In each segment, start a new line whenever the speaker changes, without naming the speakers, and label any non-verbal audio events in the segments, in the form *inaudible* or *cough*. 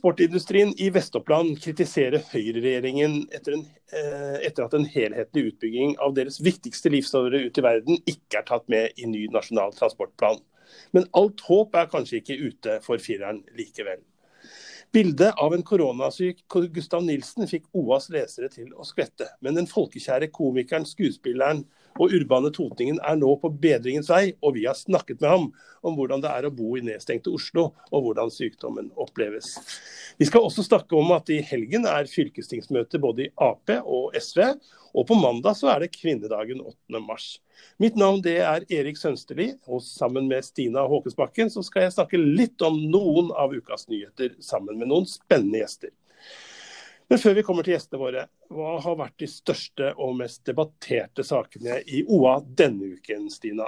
Eksportindustrien i Vest-Oppland kritiserer høyreregjeringen etter, eh, etter at en helhetlig utbygging av deres viktigste livsåre ut i verden ikke er tatt med i ny nasjonal transportplan. Men alt håp er kanskje ikke ute for fireren likevel. Bildet av en koronasyk Gustav Nilsen fikk OAs lesere til å skvette. Men den folkekjære komikeren, skuespilleren og urbane totningen er nå på bedringens vei, og vi har snakket med ham om hvordan det er å bo i nedstengte Oslo, og hvordan sykdommen oppleves. Vi skal også snakke om at i helgen er fylkestingsmøte både i Ap og SV, og på mandag så er det kvinnedagen 8. mars. Mitt navn det er Erik Sønsterli, og sammen med Stina Håkesbakken så skal jeg snakke litt om noen av ukas nyheter sammen med noen spennende gjester. Men før vi kommer til gjestene våre, hva har vært de største og mest debatterte sakene i OA denne uken, Stina?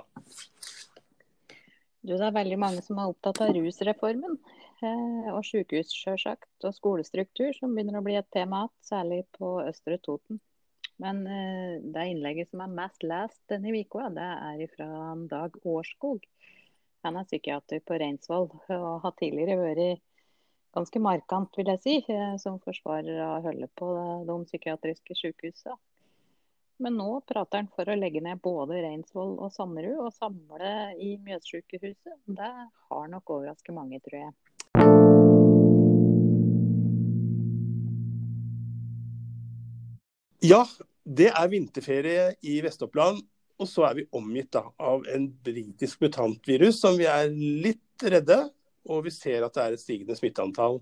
Du, det er veldig mange som er opptatt av rusreformen. Eh, og sykehus, sjølsagt. Og skolestruktur, som begynner å bli et tema igjen, særlig på Østre Toten. Men eh, det innlegget som er mest lest denne uka, det er fra Dag Årskog. Han er psykiater på Reinsvoll og har tidligere vært ganske markant, vil jeg si, eh, som forsvarer av å holde på de psykiatriske sykehusene. Men nå prater han for å legge ned både Reinsvoll og Sanderud og samle i Mjøssykehuset. Det har nok overrasket mange, tror jeg.
Ja, det er vinterferie i Vest-Oppland. Og så er vi omgitt da, av en britisk mutantvirus som vi er litt redde og vi ser at det er et stigende smitteantall.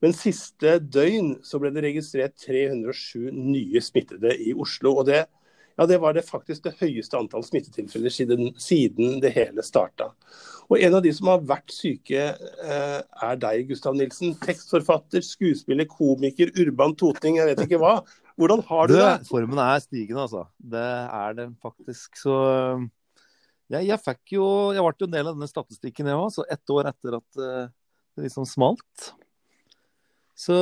Men siste døgn så ble det registrert 307 nye smittede i Oslo. og det, ja, det var det faktisk det høyeste antall smittetilfeller siden, siden det hele starta. Og En av de som har vært syke, eh, er deg, Gustav Nilsen. Tekstforfatter, skuespiller, komiker, urban totning, jeg vet ikke hva. Hvordan har du det?
Formen er stigende, altså. Det er den faktisk. Så jeg, jeg, fikk jo Jeg ble jo en del av denne statistikken, jeg òg. Så ett år etter at uh, det liksom smalt. Så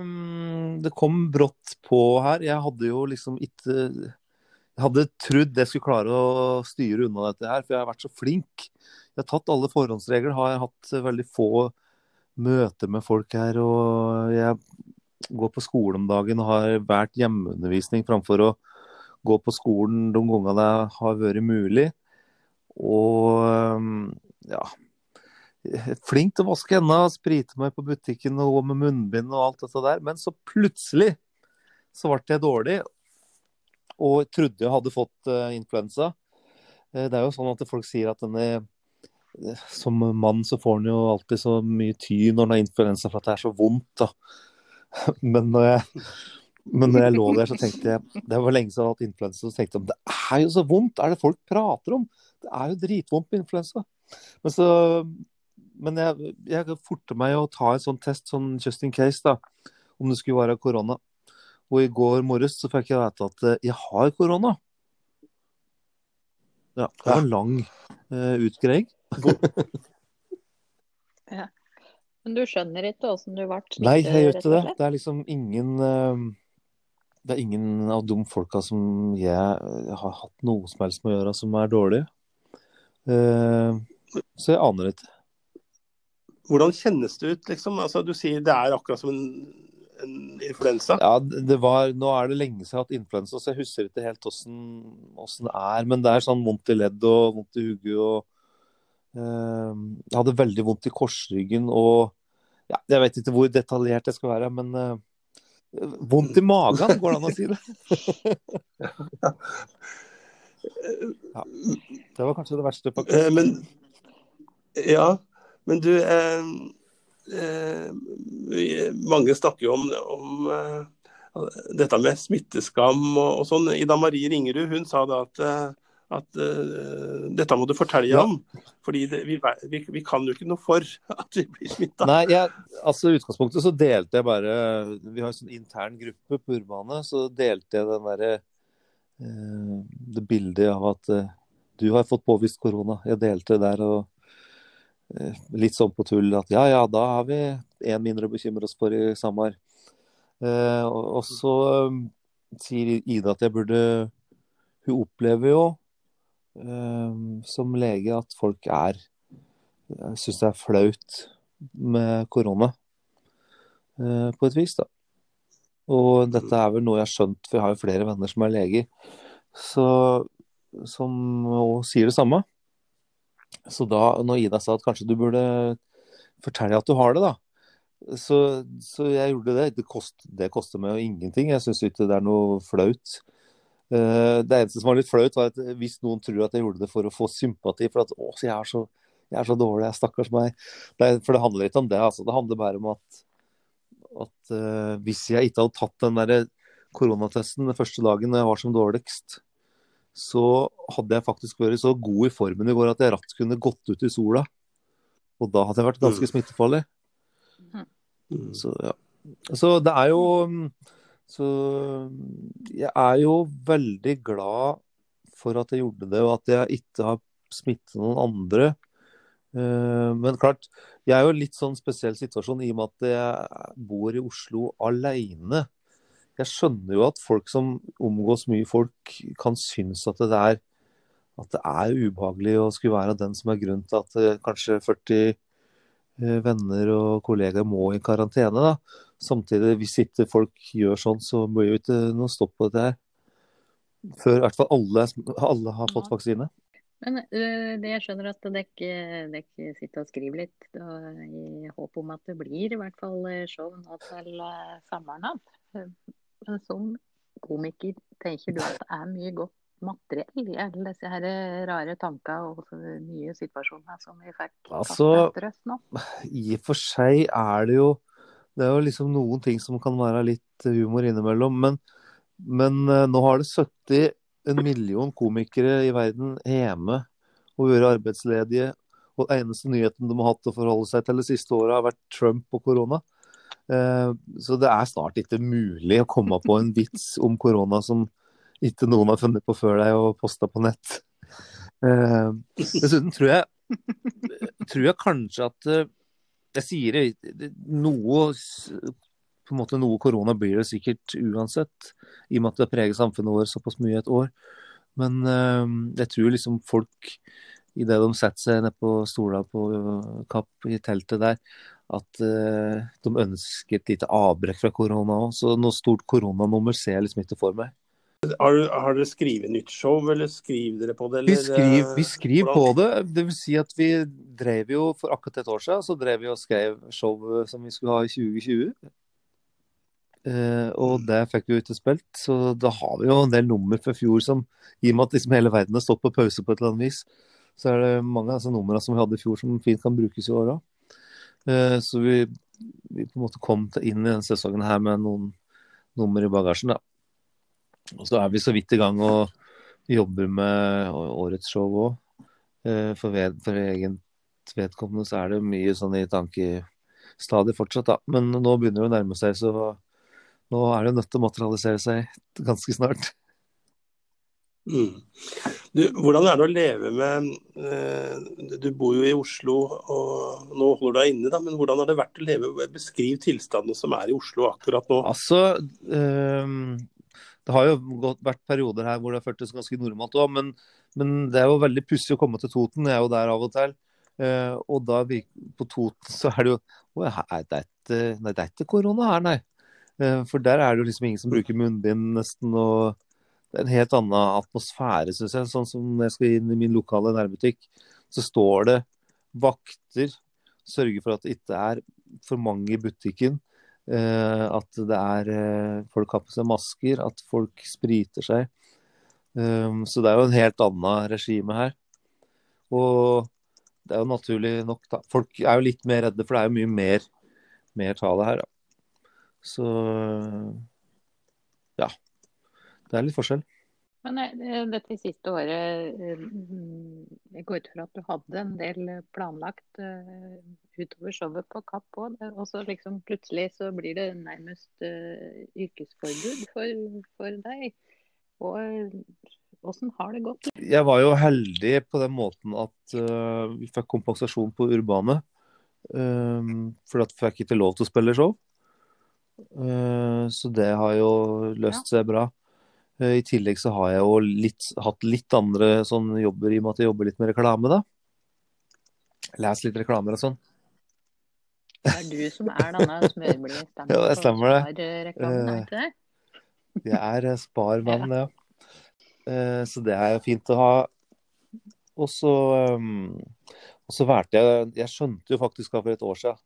um, det kom brått på her. Jeg hadde jo liksom ikke Jeg hadde trodd jeg skulle klare å styre unna dette her, for jeg har vært så flink. Jeg har tatt alle forhåndsregler, har jeg hatt veldig få møter med folk her. Og jeg går på skole om dagen og har valgt hjemmeundervisning framfor å gå på skolen de gangene det har vært mulig. Og ehm, ja Flink til å vaske hendene, sprite meg på butikken og gå med munnbind og alt dette der. Men så plutselig så ble jeg dårlig og trodde jeg hadde fått uh, influensa. Uh, det er jo sånn at folk sier at denne uh, som mann så får en jo alltid så mye ty når en har influensa for at det er så vondt. da. *laughs* Men når jeg, men når jeg lå der, så tenkte jeg Det var lenge siden jeg hadde hatt influensa, så tenkte jeg det er jo så vondt! Er det folk prater om? Det er jo dritvondt med influensa. Men, så, men jeg, jeg forter meg å ta en sånn test, sånn just in case, da, om det skulle være korona. Og i går morges så fikk jeg vite at eh, jeg har korona. Ja, det var en lang uh, utgreiing. *laughs*
ja. Men du skjønner ikke åssen du ble
smittet? Nei, jeg gjør ikke det. Det er liksom ingen uh, Det er ingen av de folka som jeg har hatt noe som helst med å gjøre, som er dårlige. Uh, så jeg aner ikke.
Hvordan kjennes det ut, liksom? Altså, du sier det er akkurat som en, en influensa?
Ja, det var, nå er det lenge siden jeg har hatt influensa, så jeg husker ikke helt åssen det er. Men det er sånn vondt i ledd og vondt i hodet og eh, Jeg hadde veldig vondt i korsryggen og ja, Jeg vet ikke hvor detaljert jeg skal være, men eh, vondt i magen, går det an å si det? *laughs* *laughs* ja. Det var kanskje det verste. på
Eh, men, ja, men du eh, eh, Mange snakker jo om, om eh, dette med smitteskam og, og, sånn. Ida Marie Ringerud hun sa da at, eh, at uh, dette må du fortelle ja. om. fordi det, vi, vi, vi, kan jo ikke noe for *laughs* at vi blir smitta.
Nei, jeg, altså I utgangspunktet så delte jeg bare Vi har en sånn intern gruppe på Urbane. Så delte jeg den derre Eh, det bildet av at eh, du har fått påvist korona. Jeg delte der og eh, litt sånn på tull at ja, ja, da har vi én mindre å bekymre oss for i Samar. Og så sier Ida at jeg burde Hun opplever jo som lege at folk er Syns det er flaut med korona. eh, på et vis, da. Og dette er vel noe jeg har skjønt, for jeg har jo flere venner som er leger, så, som sier det samme. Så da, når Ida sa at kanskje du burde fortelle at du har det, da. Så, så jeg gjorde det. Det, kost, det koster meg jo ingenting. Jeg syns ikke det er noe flaut. Eh, det eneste som var litt flaut, var at hvis noen tror at jeg gjorde det for å få sympati for at å, jeg er så, jeg er så dårlig, jeg stakkars meg. Det, for det handler ikke om det. altså. Det handler bare om at, at uh, hvis jeg ikke hadde tatt den der koronatesten den første dagen jeg var som dårligst, så hadde jeg faktisk vært så god i formen i går at jeg rett kunne gått ut i sola. Og da hadde jeg vært ganske mm. smittefarlig. Mm. Så ja. Så det er jo så jeg er jo veldig glad for at jeg gjorde det, og at jeg ikke har smittet noen andre. Eh, men klart, jeg er jo litt sånn spesiell situasjon i og med at jeg bor i Oslo alene. Jeg skjønner jo at folk som omgås mye folk, kan synes at det er, at det er ubehagelig å skulle være den som er grunnen til at eh, kanskje 40 eh, venner og kollegaer må i karantene. da. Samtidig, hvis ikke folk gjør sånn, så blir jo ikke noe stopp på dette her. Før i hvert fall alle, alle har fått vaksine.
Men uh, det jeg skjønner at dere sitter og skriver litt da, i håp om at det blir i hvert fall eh, show nå til uh, sommeren. Men som komiker, tenker du at det er mye godt materiell i alle disse her rare tanker og nye situasjoner som vi fikk
altså, etter oss nå? I og for seg er det jo det er jo liksom noen ting som kan være litt humor innimellom. Men, men nå har det 70 en million komikere i verden hjemme og være arbeidsledige. Og den eneste nyheten de har hatt å forholde seg til det siste året, har vært Trump og korona. Uh, så det er snart ikke mulig å komme på en vits *laughs* om korona som ikke noen har funnet på før deg og posta på nett. Uh, dessuten tror jeg, *laughs* tror jeg kanskje at jeg sier det, noe på en måte noe korona blir det sikkert uansett, i og med at det preger samfunnet vårt såpass mye et år. Men uh, jeg tror liksom folk, idet de setter seg ned på stola på Kapp i teltet der, at uh, de ønsker et lite avbrekk fra korona òg. Så noe stort koronanummer ser jeg liksom ikke for meg.
Har, har, dere skrevet nytt show, eller skriver dere på det?
Eller, vi skriver, vi skriver på det. Det vil si at vi drev jo for akkurat et år siden så drev vi og skrev show som vi skulle ha i 2020. Eh, og mm. det fikk vi jo ikke spilt, så da har vi jo en del nummer fra fjor som i og med at liksom hele verden har stått på pause på et eller annet vis, så er det mange av disse numrene som vi hadde i fjor som fint kan brukes i år òg. Eh, så vi, vi, på en måte kom inn i denne sesongen her med noen nummer i bagasjen. da. Og så er vi så vidt i gang og jobber med årets show òg. Eh, for, ved, for egent vedkommende så er det mye sånn i tankestadiet fortsatt, da. Men nå begynner det å nærme seg, så nå er det nødt til å materialisere seg ganske snart.
Mm. Du, hvordan er det å leve med eh, Du bor jo i Oslo og nå holder du deg inne, da, men hvordan har det vært å leve Beskriv tilstandene som er i Oslo akkurat nå.
Altså, eh, det har jo gått, vært perioder her hvor det har føltes ganske normalt òg, men, men, det er jo veldig pussig å komme til Toten. Jeg er jo der av og til. Eh, og da på Toten så er det jo Å, det er ikke, korona her, nei. Eh, for der er det jo liksom ingen som bruker munnbind nesten. og det er en helt annen atmosfære, syns jeg. Sånn som når jeg skal inn i min lokale nærbutikk, så står det vakter, sørger for at det ikke er for mange i butikken. Eh, at det er eh, folk har på seg masker, at folk spriter seg. Så det er jo en helt annet regime her. Og det er jo naturlig nok da. Folk er jo litt mer redde, for det er jo mye mer, mer tale her. Da. Så ja. Det er litt forskjell.
Men eh, dette siste året, eh, jeg går ut fra at du hadde en del planlagt uh, utover showet på Kapp òg. Og så liksom plutselig så blir det nærmest yrkesforbud for, for deg. Og åssen har det gått?
Jeg var jo heldig på den måten at vi fikk kompensasjon på Urbane. Um, for at fikk ikke lov til å spille show. Så det har jo løst seg bra. Eh, I tillegg så har jeg jo litt, hatt litt andre sånn jobber i og med at jeg jobber litt med reklame, da. Les litt reklamer og sånn.
Det er du som er denne smørblide *laughs*
Ja, det stemmer det.
Det?
Jeg er eh, sparmann, ja. Eh, Så det er jo fint å ha. Og så um, og så valgte jeg Jeg skjønte jo faktisk for et år siden,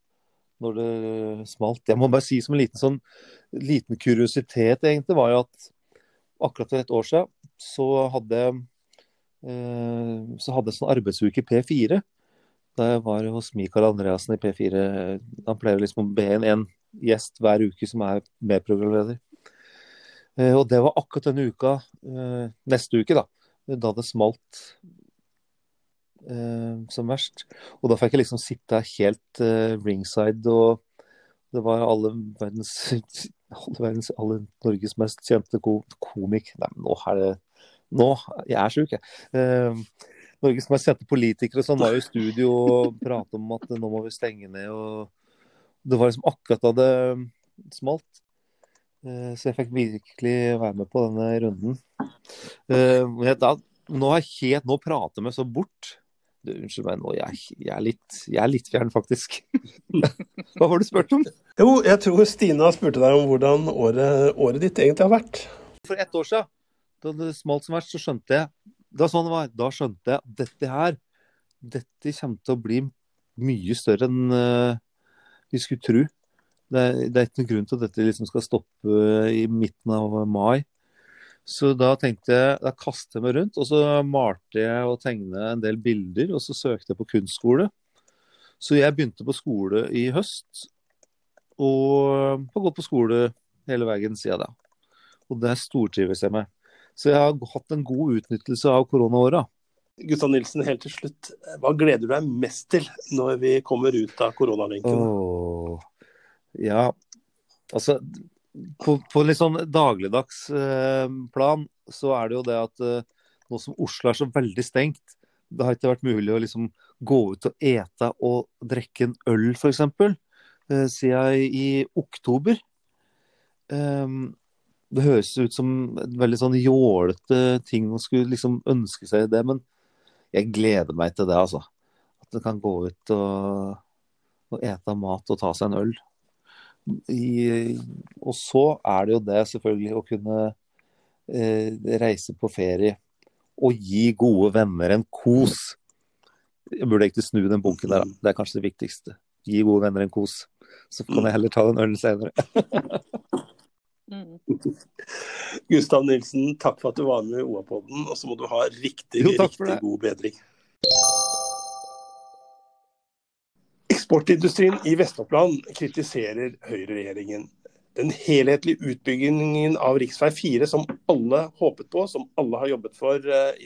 når det smalt Jeg må bare si som en liten sånn liten kuriositet, egentlig, var jo at akkurat for et år siden så hadde jeg eh, så hadde jeg sånn arbeidsuke i P4. Da jeg var hos Mikael Andreassen i P4. Han pleier liksom å be en, en gjest hver uke som er medprogramleder. Eh, Og det var akkurat denne uka, eh, neste uke, da, da det smalt eh, som verst. Og da fikk jeg liksom sitte helt eh, ringside, og det var alle verdens, *laughs* alle, verdens, alle Norges mest kjente ko komik... Nei, men nå er det Nå! Jeg er sjuk, jeg. Eh, Norges mest kjente politikere sånn var i studio og prate om at nå må vi stenge ned. og Det var liksom akkurat da det smalt. Eh, Så jeg fikk virkelig være med på denne runden. Eh, da, nå har jeg helt Nå prater meg så bort. Du, unnskyld meg, nå, jeg, jeg, er litt, jeg er litt fjern, faktisk. *laughs* Hva var det du spurt om?
Jo, jeg tror Stina spurte deg om hvordan året, året ditt egentlig har vært.
For ett år siden, da det smalt som verst, så skjønte jeg Det var sånn det var. Da skjønte jeg at dette her Dette kommer til å bli mye større enn uh, vi skulle tro. Det er, det er ikke noen grunn til at dette liksom skal stoppe i midten av mai. Så da tenkte jeg, da kastet jeg meg rundt, og så malte jeg og tegnet en del bilder, og så søkte jeg på kunstskole. Så jeg begynte på skole i høst, og har gått på skole hele veien siden da. Og det stortrives jeg med. Så jeg har hatt en god utnyttelse av koronaåra.
Gustav Nilsen, helt til slutt. Hva gleder du deg mest til når vi kommer ut av koronalinken?
Åh, ja, altså på, på litt sånn dagligdags eh, plan så er det jo det at eh, nå som Oslo er så veldig stengt, det har ikke vært mulig å liksom gå ut og ete og drikke en øl f.eks. Eh, siden i oktober. Det høres ut som en veldig sånn jålete ting man skulle liksom ønske seg det, men jeg gleder meg til det, altså. At en kan gå ut og, og ete mat og ta seg en øl. I, og så er det jo det selvfølgelig å kunne eh, reise på ferie og gi gode venner en kos. Jeg burde egentlig snu den bunken der, da. Det er kanskje det viktigste. Gi gode venner en kos. Så kan jeg heller ta den ølen senere. *laughs*
Mm.
Gustav Nilsen, takk for at du var med i OA-podden, og så må du ha riktig,
Jo,
riktig god bedring. Eksportindustrien i Vest-Oppland kritiserer høyreregjeringen. Den helhetlige utbyggingen av rv. 4 som alle håpet på, som alle har jobbet for eh,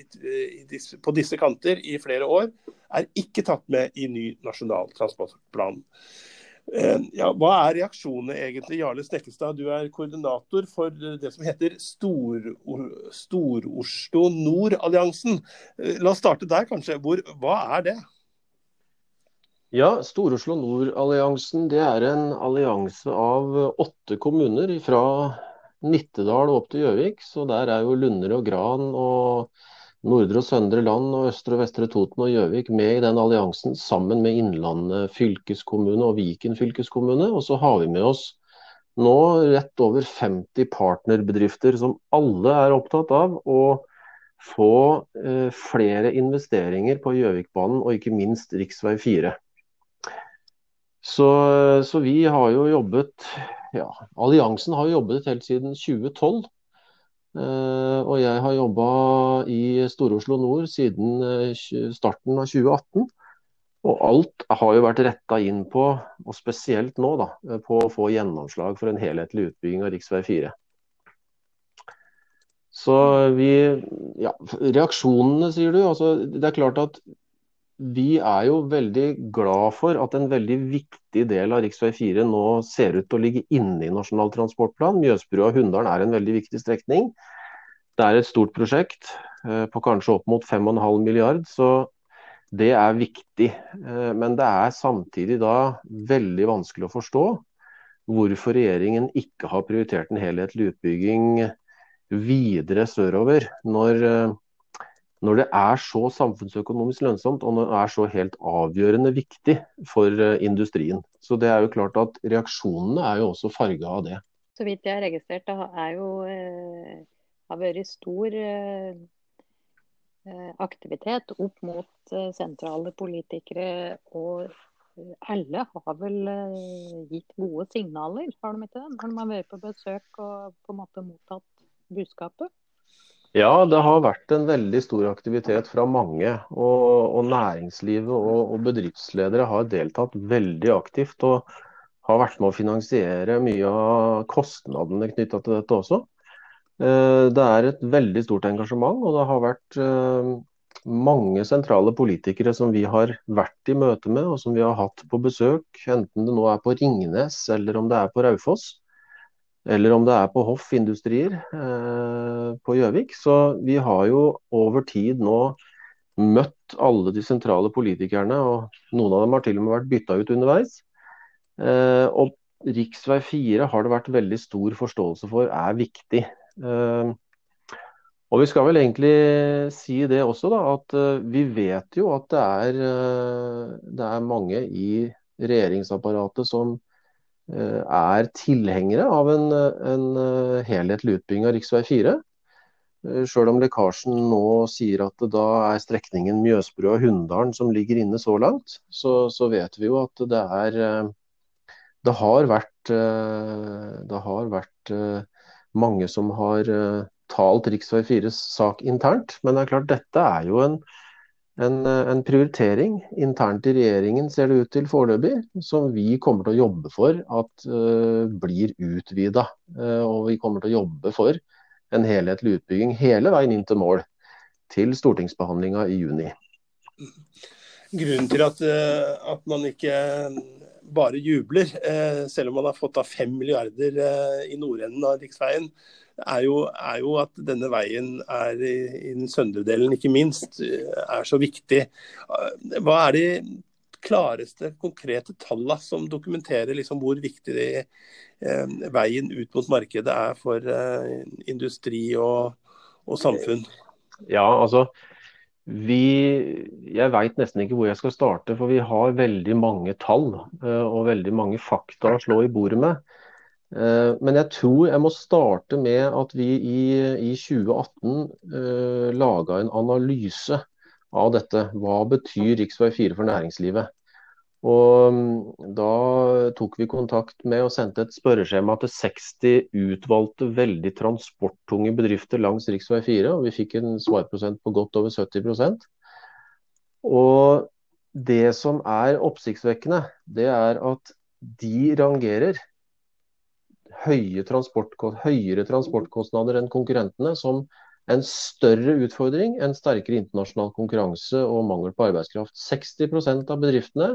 disse- på disse kanter i flere år, er ikke tatt med i ny nasjonal transportplan. Eh, Ja, hva er reaksjonene egentlig, Jarle Snekkestad? Du er koordinator for det som heter Stor- Stor-Oslo Nord-alliansen. Eh, La oss starte der, kanskje. Hvor, hva er det?
Ja, Stor-Oslo Nord-alliansen det er en allianse av åtte kommuner fra Nittedal og opp til Gjøvik. Så der er jo Lunder og Gran og Nordre og Søndre Land og Østre og Vestre Toten og Gjøvik med i den alliansen sammen med Innlandet fylkeskommune og Viken fylkeskommune. Og så har vi med oss nå rett over 50 partnerbedrifter som alle er opptatt av å få eh, flere investeringer på Gjøvikbanen og ikke minst rv. 4. Så, så vi har jo jobbet ja, Alliansen har jo jobbet helt siden 2012. Eh, og jeg har jobba i Stor-Oslo Nord siden eh, starten av 2018. Og alt har jo vært retta inn på, og spesielt nå, da, på å få gjennomslag for en helhetlig utbygging av rv. 4. Så vi Ja, reaksjonene, sier du. Altså, det er klart at vi er jo veldig glad for at en veldig viktig del av rv. 4 nå ser ut til å ligge inne i Nasjonal transportplan. Mjøsbrua Hunndalen er en veldig viktig strekning. Det er et stort prosjekt eh, på kanskje opp mot 5,5 milliard, så det er viktig. Eh, Men det er samtidig da veldig vanskelig å forstå hvorfor regjeringen ikke har prioritert en helhetlig utbygging videre sørover. Når eh, når det er så samfunnsøkonomisk lønnsomt og når det er så helt avgjørende viktig for eh, industrien. Så det er jo klart at Reaksjonene er jo også farga av det.
Så vidt jeg har registrert, det er jo, eh, har vært stor eh, aktivitet opp mot sentrale politikere. Og alle har vel gitt gode signaler, har de ikke det? Når de har vært på besøk og på en måte mottatt budskapet?
Ja, det har vært en veldig stor aktivitet fra mange. Og, og næringslivet og, og, bedriftsledere har deltatt veldig aktivt. Og har vært med å finansiere mye av kostnadene knytta til dette også. Eh, det er et veldig stort engasjement, og det har vært eh, mange sentrale politikere som vi har vært i møte med, og som vi har hatt på besøk. Enten det nå er på Ringnes eller om det er på Raufoss eller om det er på Hoff Industrier eh, på Gjøvik. Så vi har jo over tid nå møtt alle de sentrale politikerne, og noen av dem har til og med vært bytta ut underveis. Eh, og rv. 4 har det vært veldig stor forståelse for er viktig. Eh, og vi skal vel egentlig si det også, da, at uh, vi vet jo at det er, uh, det er mange i regjeringsapparatet som Eh, er tilhengere av en, en eh, helhetlig utbygging av rv. 4. Eh, Sjøl om lekkasjen nå sier at da er strekningen Mjøsbrua-Hunndalen som ligger inne så langt, så, så, vet vi jo at det er Det har vært, det har vært mange som har talt rv. 4s sak internt. Men det er klart, dette er jo en, en, eh, en, prioritering internt i regjeringen, ser det ut til foreløpig, som vi kommer til å jobbe for at uh, blir utvida. Uh, og vi kommer til å jobbe for en helhetlig utbygging hele veien inn til mål, til stortingsbehandlinga i juni.
Grunnen til at, uh, at man ikke bare jubler, selv om man har fått av 5 milliarder i nordenden av riksveien, er jo, er jo, at denne veien er i, i den søndre delen, ikke minst, er så viktig. Hva er de klareste, konkrete tallene som dokumenterer liksom hvor viktig de, eh, veien ut mot markedet er for eh, industri og, og, samfunn?
Ja, altså vi, Jeg veit nesten ikke hvor jeg skal starte, for vi har veldig mange tall eh, og veldig mange fakta å slå i bordet med. Eh, men jeg tror jeg må starte med at vi i, i 2018 eh, laga en analyse av dette. Hva betyr rv. 4 for næringslivet? Og mm, Da tok vi kontakt med og sendte et spørreskjema til 60 utvalgte veldig transporttunge bedrifter langs rv. 4. og Vi fikk en svarprosent på godt over 70% Og Det som er oppsiktsvekkende, det er at de rangerer høye høyere transportkostnader enn konkurrentene som en større utfordring enn sterkere internasjonal konkurranse og mangel på arbeidskraft. 60% av bedriftene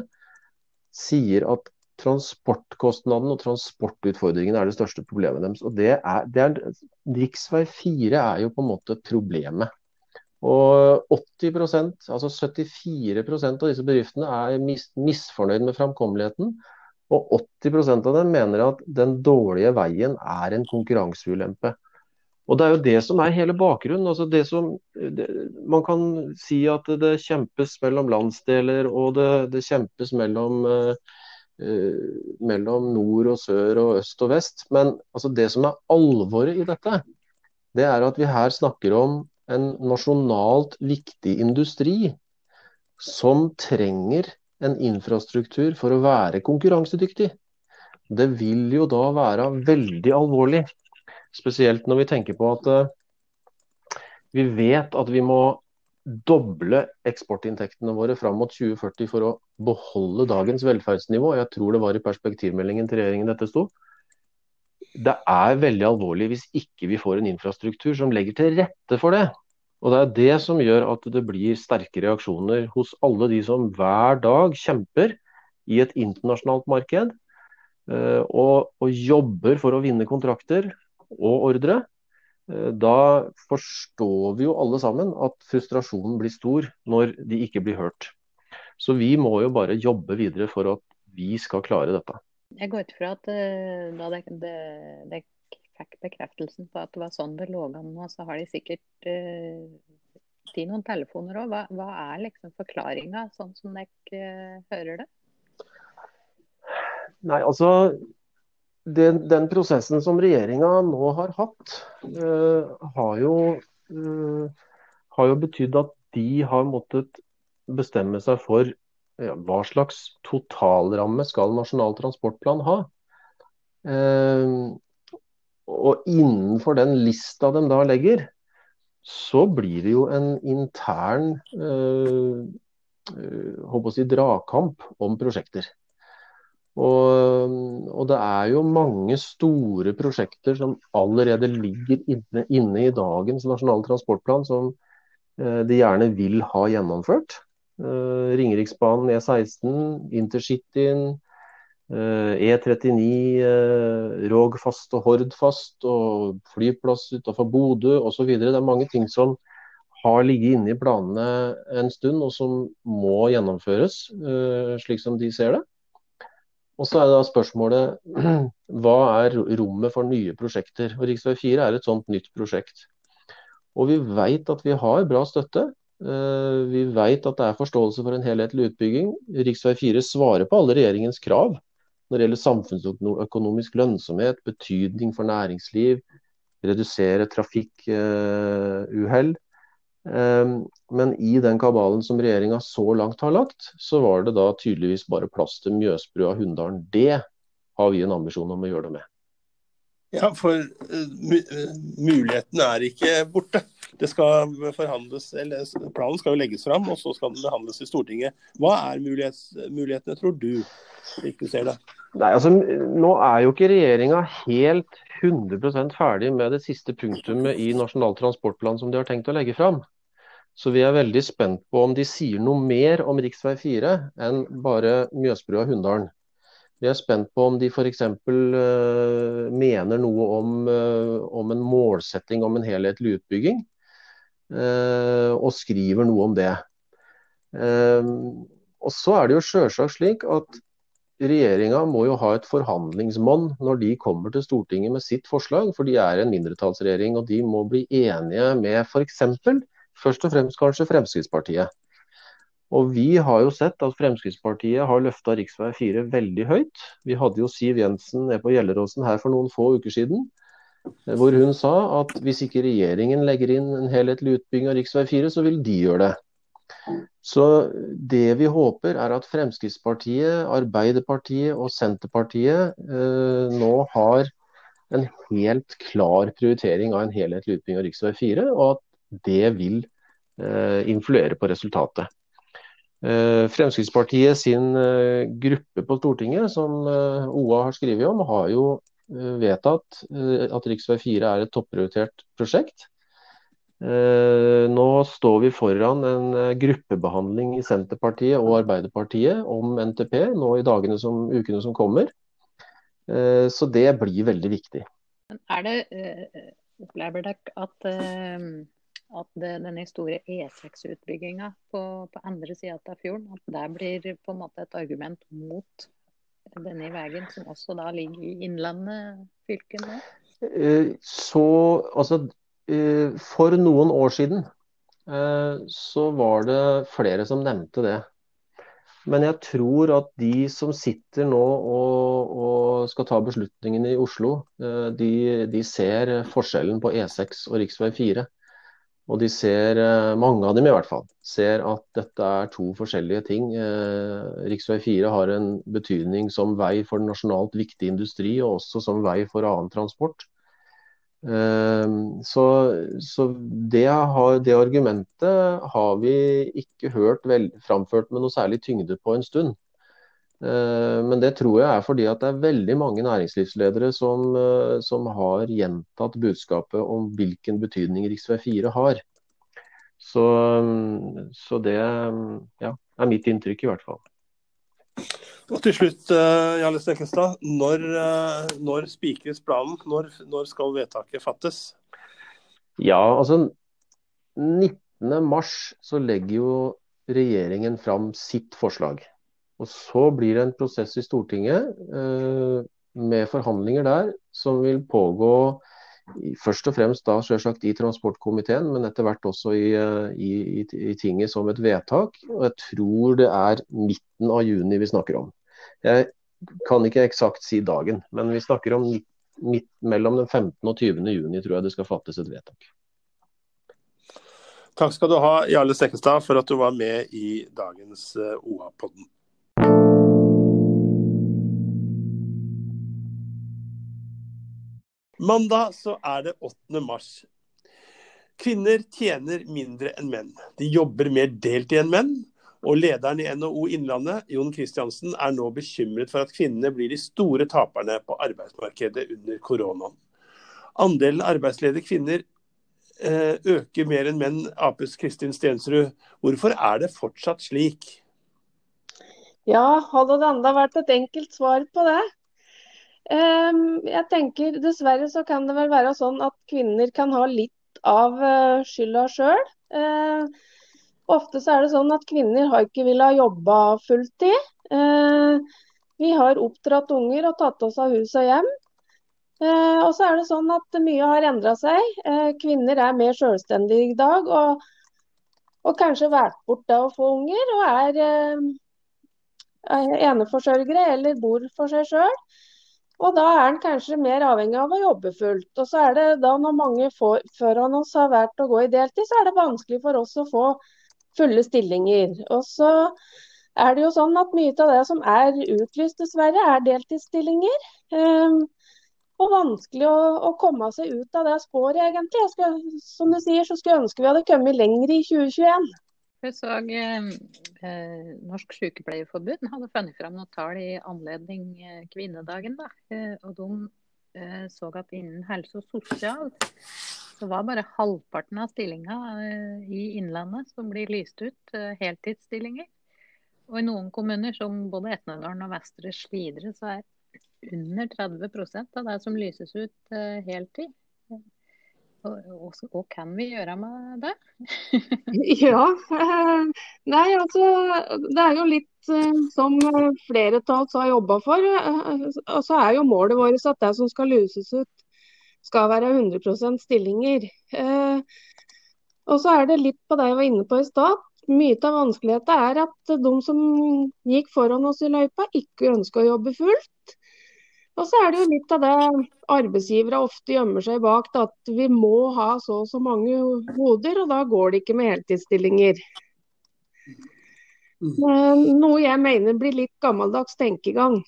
sier at transportkostnaden og transportutfordringen er det største problemet deres. Og det er, det er, Riksvei 4 er jo på en måte problemet. Og 80% altså 74% av disse bedriftene er mis, misfornøyd med framkommeligheten. Og 80% av dem mener at den dårlige veien er en konkurranseulempe. Og Det er jo det som er hele bakgrunnen. Altså det som, det, man kan si at det kjempes mellom landsdeler og det, det kjempes mellom, uh, mellom, nord og sør og øst og vest. Men altså det som er alvoret i dette, det er at vi her snakker om en nasjonalt viktig industri som trenger en infrastruktur for å være konkurransedyktig. Det vil jo da være veldig alvorlig. Spesielt når vi tenker på at uh, vi vet at vi må doble eksportinntektene våre fram mot 2040 for å beholde dagens velferdsnivå. Jeg tror det var i perspektivmeldingen til regjeringen dette sto. Det er veldig alvorlig hvis ikke vi får en infrastruktur som legger til rette for det. Og Det er det som gjør at det blir sterke reaksjoner hos alle de som hver dag kjemper i et internasjonalt marked eh, og, og jobber for å vinne kontrakter og ordre. Eh, da forstår vi jo alle sammen at frustrasjonen blir stor når de ikke blir hørt. Så vi må jo bare jobbe videre for at vi skal klare dette.
Jeg går ut fra at eh, da det, det, det fikk bekreftelsen på at det var sånn det lå an nå, så har de sikkert uh, tatt noen telefoner òg. Hva, hva, er liksom forklaringa, sånn som dere uh, hører det?
Nei, altså den, den prosessen som regjeringa nå har hatt, uh, har, jo, har jo betydd at de har måttet bestemme seg for ja, hva slags totalramme skal Nasjonal transportplan ha. Uh, og innenfor den lista de da legger, så blir det jo en intern øh, håper å si, dragkamp om prosjekter. Og, og, det er jo mange store prosjekter som allerede ligger inne, inne i dagens nasjonale transportplan, som eh, de gjerne vil ha gjennomført. Eh, Ringeriksbanen, E16, Intercityen, eh, E39, eh, Rogfast og Hordfast og flyplass utenfor Bodø osv. Det er mange ting som har ligget inne i planene en stund, og som må gjennomføres, eh, slik som de ser det. Og så er da spørsmålet *clears throat* hva er rommet for nye prosjekter? Og Rv. 4 er et sånt nytt prosjekt. Og vi vet at vi har bra støtte. Eh, vi vet at det er forståelse for en helhetlig utbygging. Rv. 4 svarer på alle regjeringens krav når det gjelder samfunnsøkonomisk lønnsomhet, betydning for næringsliv, redusere trafikkuhell. Ehm, men i den kabalen som regjeringa så langt har lagt, så var det da tydeligvis bare plass til Mjøsbrua Hunndalen. Det har vi en ambisjon om å gjøre det med.
Ja, for uh, muligheten er ikke borte. Det skal forhandles, eller Planen skal jo legges fram, og så skal den behandles i Stortinget. Hva er mulighetene, tror du, du ser det?
Nei, altså, Nå er jo ikke regjeringa helt 100% ferdig med det siste punktumet i Nasjonal transportplan som de har tenkt å legge fram. Så vi er veldig spent på om de sier noe mer om rv. 4 enn bare Mjøsbrua Hunndalen. Vi er spent på om de f.eks. Uh, eh, mener noe om, uh, om, en målsetting om en helhetlig utbygging, uh, og skriver noe om det. og Så er det jo selvsagt slik at regjeringa må jo ha et forhandlingsmonn når de kommer til Stortinget med sitt forslag, for de er en mindretallsregjering og de må bli enige med f.eks. Først og fremst kanskje Fremskrittspartiet. Og Vi har jo sett at Fremskrittspartiet har løfta rv. 4 veldig høyt. Vi hadde jo Siv Jensen nede på Gjelleråsen her for noen få uker siden. Hvor hun sa at hvis ikke regjeringen legger inn en helhetlig utbygging av rv. 4, så vil de gjøre det. Så det vi håper er at Fremskrittspartiet, Arbeiderpartiet og Senterpartiet eh, nå har en helt klar prioritering av en helhetlig utbygging av rv. 4, og at det vil eh, influere på resultatet. Eh, Fremskrittspartiet sin eh, gruppe på Stortinget, som OA har skrevet om, har jo vedtatt at rv. 4 er et topprioritert prosjekt. Nå står vi foran en gruppebehandling i Senterpartiet og Arbeiderpartiet om NTP nå i dagene som, ukene som kommer. Så det blir veldig viktig.
Er det, dere at at det, denne store E6-utbygginga på, på, andre sida av fjorden, at det blir på en måte et argument mot denne veien, som også da ligger i Innlandet fylke nå?
Eh, så, altså, eh, for noen år siden eh, så var det flere som nevnte det. Men jeg tror at de som sitter nå og, og skal ta beslutningene i Oslo, de, de ser forskjellen på E6 og rv. 4. Og de ser, eh, mange av dem i hvert fall, ser at dette er to forskjellige ting. Eh, Rv. 4 har en betydning som vei for nasjonalt viktig industri, og også som vei for annen transport. Eh, så, så det, har, det, argumentet har vi ikke hørt vel, framført med noe særlig tyngde på en stund. Eh, men det tror jeg er fordi at det er veldig mange næringslivsledere som, eh, som har gjentatt budskapet om hvilken betydning rv. 4 har. Så, mm, så, det mm, ja, er mitt inntrykk, i hvert fall.
Og til slutt, eh, Jarle Stekkenstad. Når, når spikres planen? Når, når, skal vedtaket fattes?
Ja, altså 19.3 så legger jo regjeringen fram sitt forslag. Og Så blir det en prosess i Stortinget eh, med forhandlinger der som vil pågå først og fremst da selvsagt i transportkomiteen, men etter hvert også i, i, i, i tinget som et vedtak. Og jeg tror det er midten av juni vi snakker om. Jeg kan ikke eksakt si dagen, men vi snakker om midt mellom den 15. og 20. juni tror jeg det skal fattes et vedtak.
Takk skal du ha, Jarle Stekkestad, for at du var med i dagens OA-podden. Mandag så er det 8. mars. Kvinner tjener mindre enn menn. De jobber mer deltid enn menn. Og lederen i NHO Innlandet, Jon Kristiansen, er nå bekymret for at kvinnene blir de store taperne på arbeidsmarkedet under koronaen. Andelen arbeidsledige kvinner eh, øker mer enn menn, Aps Kristin Stensrud. Hvorfor er det fortsatt slik?
Ja, hadde det enda vært et enkelt svar på det. Ehm, jeg tenker Dessverre så kan det vel være sånn at kvinner kan ha litt av eh, skylda sjøl. Ehm, ofte så er det sånn at kvinner har ikke villet jobbe fulltid. Ehm, vi har oppdratt unger og tatt oss av hus og hjem. Og så er det sånn at mye har endra seg. Kvinner er mer selvstendige i dag. Og, og kanskje valgt bort det å få unger, og er, er eneforsørgere eller bor for seg sjøl. Og da er en kanskje mer avhengig av å jobbe fullt. Og så er det da når mange får, foran oss har valgt å gå i deltid, så er det vanskelig for oss å få fulle stillinger. Og så er det jo sånn at mye av det som er utlyst, dessverre, er deltidsstillinger. Um, og vanskelig å, å, komme seg ut av det sporet, egentlig. Skal, som du sier, så skulle jeg ønske vi hadde kommet lenger i 2021.
Jeg så eh, eh, Norsk Sykepleierforbund hadde funnet fram noen tall i anledning eh, kvinnedagen. Da. Eh, og de eh, så at innen helse og sosial så var bare halvparten av stillinga eh, i Innlandet som blir lyst ut, heltidsstillinger. Og i noen kommuner, som både Etnedalen og Vestre Slidre, så er under 30% av det som lyses ut heltid. Hva kan vi gjøre med det? *laughs*
ja, eh, nei altså det er jo litt eh, som flere av oss har jobba for. Eh, og så er jo målet vårt at det som skal luses ut skal være 100% stillinger. Og så er det litt på det jeg var inne på i stad. Mye av vanskeligheten er at de som gikk foran oss i løypa, ikke ønsker å jobbe fullt. Og så er det jo litt av det arbeidsgivere ofte gjemmer seg bak, da, at vi må ha så og så mange hoder, og da går det ikke med heltidsstillinger. Mm. Noe jeg mener blir litt gammeldags tenkegang.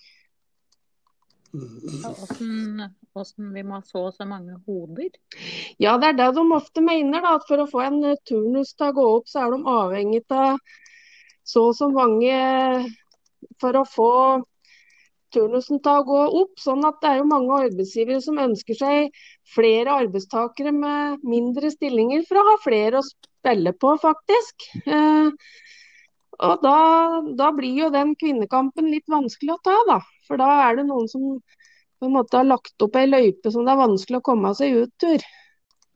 Hvordan, hvordan vi må ha så og så mange hoder?
Ja, det er det de ofte mener. da, at For å få en turnus til å gå opp, så er de avhengig av så og så mange for å få turnusen til å gå opp. sånn at det er jo mange arbeidsgivere som ønsker seg flere arbeidstakere med mindre stillinger for å ha flere å spille på, faktisk. Eh, og da, da, blir jo den kvinnekampen litt vanskelig å ta, da. For da er det noen som på en måte har lagt opp ei løype som det er vanskelig å komme seg ut tur.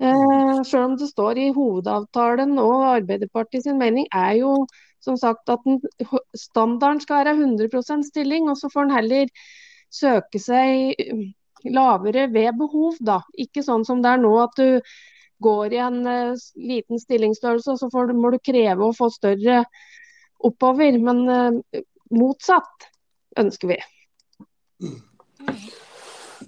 Eh, selv om det står i hovedavtalen og Arbeiderpartiet sin mening er jo som sagt at den, standarden skal være 100% stilling, og så får en heller søke seg um, lavere ved behov. da. Ikke sånn som det er nå at du går i en uh, liten stillingsstørrelse, og så får, må du kreve å få større oppover. Men uh, motsatt ønsker vi.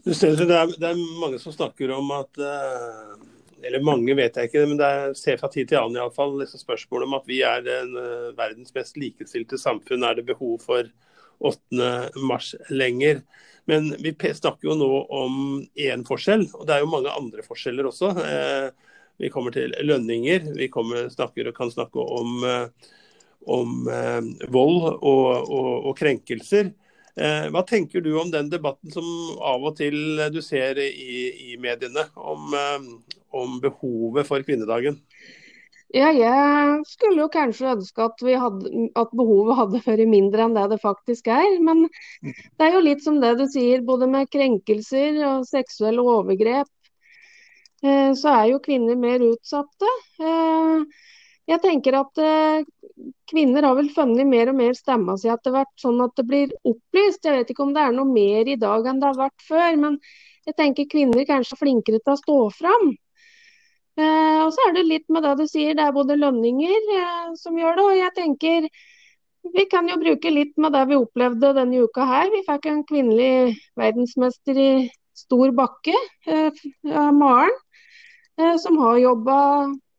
Det er, det er mange som snakker om at uh eller mange vet jeg ikke, men det er, ser fra tid til annen iallfall liksom spørsmålet om at vi er den, uh, verdens mest likestilte samfunn. Er det behov for 8. mars lenger? Men vi snakker jo nå om én forskjell, og det er jo mange andre forskjeller også. Eh, vi kommer til lønninger, vi kommer, snakker, kan snakke om, eh, om eh, vold og, og, og krenkelser. Eh, hva tenker du om den debatten som av og til du ser i, i mediene, om, eh, om, behovet for kvinnedagen?
Ja, jeg skulle jo kanskje ønske at, hadde, at, behovet hadde vært mindre enn det det faktisk er. Men det er jo litt som det du sier, både med krenkelser og seksuelle overgrep. Eh, så er jo kvinner mer utsatte. Jeg tenker at eh, kvinner har vel funnet mer og mer stemma si etter hvert, sånn at det blir opplyst. Jeg vet ikke om det er noe mer i dag enn det har vært før. Men jeg tenker kvinner kanskje er flinkere til å stå fram. Eh, og så er det litt med det du sier, det er både lønninger eh, som gjør det. Og jeg tenker vi kan jo bruke litt med det vi opplevde denne uka her. Vi fikk en kvinnelig verdensmester i stor bakke, eh, Maren, som har jobba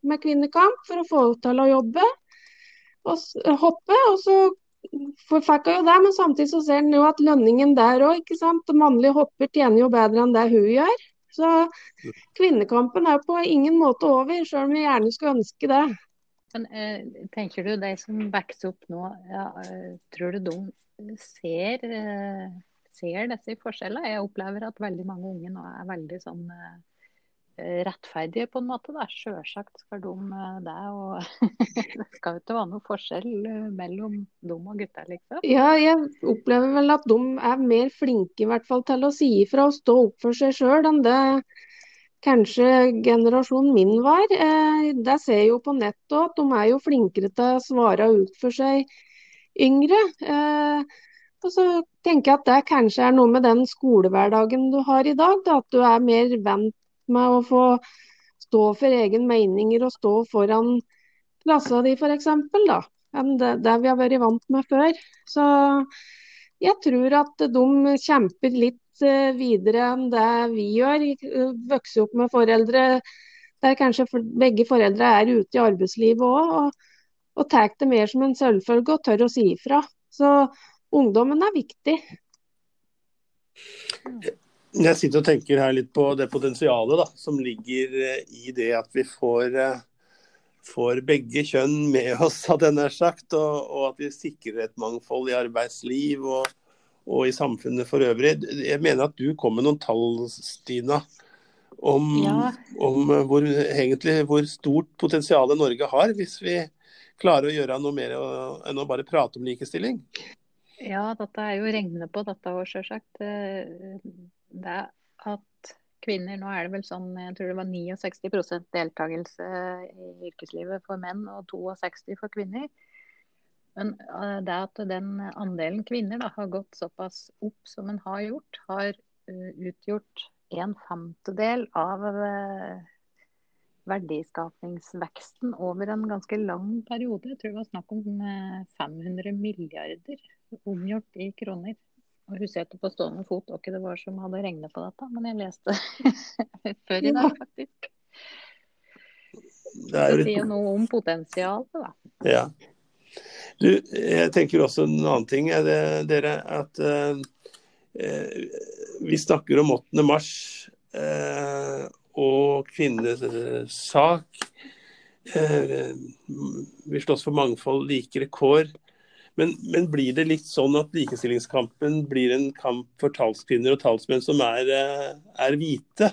med kvinnekamp for å få til å jobbe og hoppe. Og så fikk hun jo det, men samtidig så ser en jo at lønningen der òg, ikke sant. Mannlige hopper tjener jo bedre enn det hun gjør. Så kvinnekampen er på ingen måte over, sjøl om vi gjerne skulle ønske det.
Men eh, tenker du, de som vokser opp nå, ja, eh, tror du de ser, eh, ser disse forskjellene? Jeg opplever at veldig mange unge nå er veldig sånn rettferdige, på en måte. da. Sjølsagt skal de eh, det. og *laughs* Det skal jo ikke være noe forskjell eh, mellom dem og gutta, liksom.
Ja, jeg opplever vel at de er mer flinke i hvert fall til å si ifra og stå opp for seg sjøl enn det kanskje generasjonen min var. Det ser jeg jo på nettet at de er jo flinkere til å svare ut for seg yngre. Og så tenker jeg at det kanskje er noe med den skolehverdagen du har i dag. Da, at du er mer vant med å få stå for egen meninger og stå foran klassa di f.eks. enn det, det, vi har vært vant med før. Så jeg tror at de kjemper litt eh, videre enn det vi gjør. Vokser opp med foreldre der kanskje begge foreldre er ute i arbeidslivet òg, og, og tar det mer som en selvfølge og tør å si ifra. Så ungdommen er viktig.
Jeg sitter og tenker her litt på det potensialet da, som ligger eh, i det at vi får, eh, får begge kjønn med *laughs* oss, hadde jeg nær sagt. Og, og, at vi sikrer et mangfold i arbeidsliv og, og, i samfunnet for øvrig. Jeg mener at du kom med noen tall, Stina, om, ja. om eh, hvor, egentlig, hvor stort potensial Norge har, hvis vi klarer å gjøre noe mer enn å bare prate om likestilling.
Ja, dette er jo regnende på dette òg, sjølsagt det at kvinner Nå er det vel sånn, jeg tror det var 69% deltakelse i yrkeslivet for menn og 62 for kvinner. Men eh, det at den andelen kvinner da, har gått såpass opp som den har gjort, har uh, utgjort en femtedel av verdiskapningsveksten verdiskapingsveksten over en ganske lang periode. Jeg tror det var snakk om 500 milliarder omgjort i kroner. Og husker ikke på stående fot og ikke det var som hadde regnet på dette, men jeg leste *laughs* før i dag, faktisk. Det, det sier noe om potensialet, da.
Ja. Du, jeg tenker også en annen ting, er det, dere. At eh, vi snakker om 8. mars eh, og kvinnenes sak. Uh, vi slåss for mangfold, likere kår. Men, men, blir det litt sånn at likestillingskampen blir en kamp for talskvinner og talsmenn som er, eh, er hvite?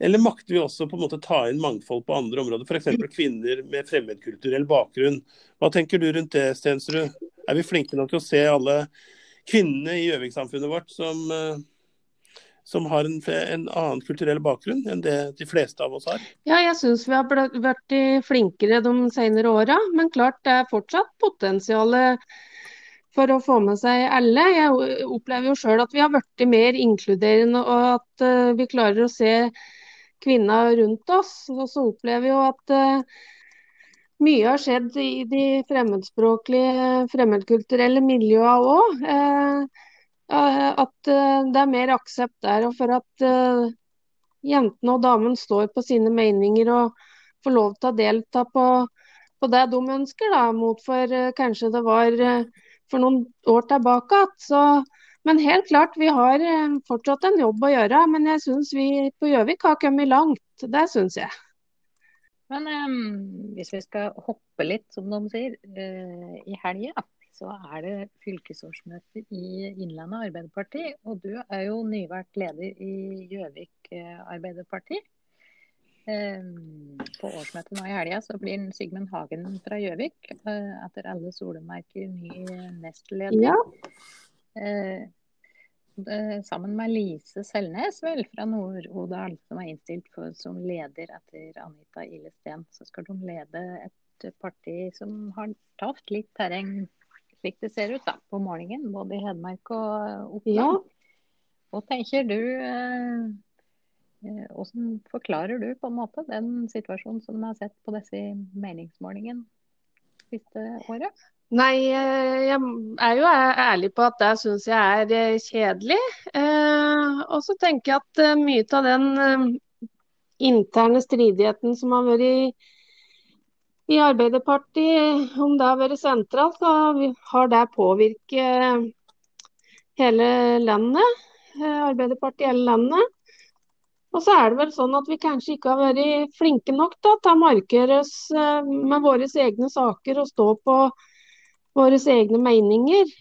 Eller makter vi også på en måte ta inn mangfold på andre områder, f.eks. kvinner med fremmedkulturell bakgrunn? Hva tenker du rundt det, Stensrud? Er vi flinke nok til å se alle kvinnene i Gjøvik-samfunnet vårt som, eh, som har en, en, annen kulturell bakgrunn enn det de fleste av oss har?
Ja, jeg syns vi har blitt flinkere de senere åra. Men klart det er fortsatt potensialet for å få med seg alle. Jeg opplever jo sjøl at vi har blitt mer inkluderende og at uh, vi klarer å se kvinna rundt oss. Og så opplever vi jo at uh, mye har skjedd i de fremmedspråklige, fremmedkulturelle miljøene òg. Uh, at det er mer aksept der. Og for at jentene og damene står på sine meninger og får lov til å delta på, på det de ønsker, da, mot for kanskje det var for noen år tilbake. Så, men helt klart, vi har eh, fortsatt en jobb å gjøre. Men jeg syns vi på Gjøvik har kommet langt. Det syns jeg.
Men um, hvis vi skal hoppe litt, som de sier, uh, i helga, så er det fylkesårsmøte i Innlandet Arbeiderparti. Og du er jo nyvalgt leder i Gjøvik Arbeiderparti. Ehm, på årsmøtet nå i helga så blir Sigmund Hagen fra Gjøvik eh, etter alle solemerker ny nestleder. Ja. Eh, sammen med Lise Selnes vel, fra Nord-Odal, som er innstilt for, som leder etter Anita Illesten. Så skal de lede et parti som har tatt litt terreng, slik det ser ut da, på målingen, både i Hedmark og Oppland. Ja. Hva tenker du? Eh, Hvordan forklarer du på en måte den situasjonen som vi har sett på disse meningsmålingene siste året?
Nei, jeg er jo ærlig på at det syns jeg er kjedelig. Og så tenker jeg at mye av den interne stridigheten som har vært i, i Arbeiderpartiet, om det har vært sentralt, så har det påvirket hele landet. Arbeiderpartiet i hele landet. Og så er det vel sånn at vi kanskje ikke har vært flinke nok da, til å markere oss med våre egne saker og stå på våre egne meninger.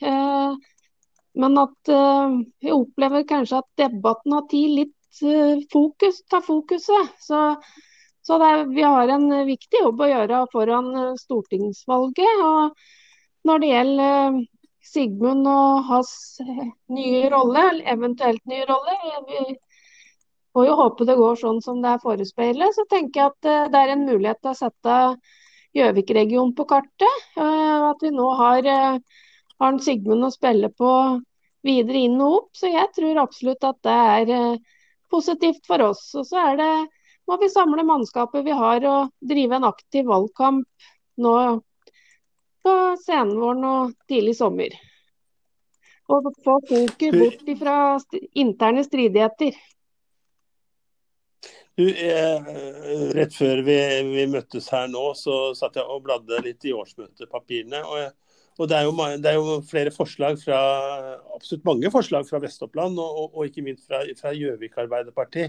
Men at vi opplever kanskje at debatten har tatt litt fokus, tar fokuset. Så, så er, vi har en viktig jobb å gjøre foran stortingsvalget. Og når det gjelder Sigmund og hans nye rolle, eventuelt nye rolle, får jo håpe det går sånn som det er forespeilet, så tenker jeg at det er en mulighet til å sette Gjøvik-regionen på kartet. At vi nå har, har Sigmund å spille på videre inn og opp. Så jeg tror absolutt at det er positivt for oss. Og så er det, må vi samle mannskapet vi har og drive en aktiv valgkamp nå på senvåren og tidlig sommer. Og få fokus bort fra interne stridigheter.
Du, eh, rett før vi, vi, møttes her nå, så satt jeg og bladde litt i årsmøtepapirene. og jeg og det er, jo, det er, jo, flere forslag fra absolutt mange forslag fra Vest-Oppland, og, og, og, ikke minst fra Gjøvik Arbeiderparti.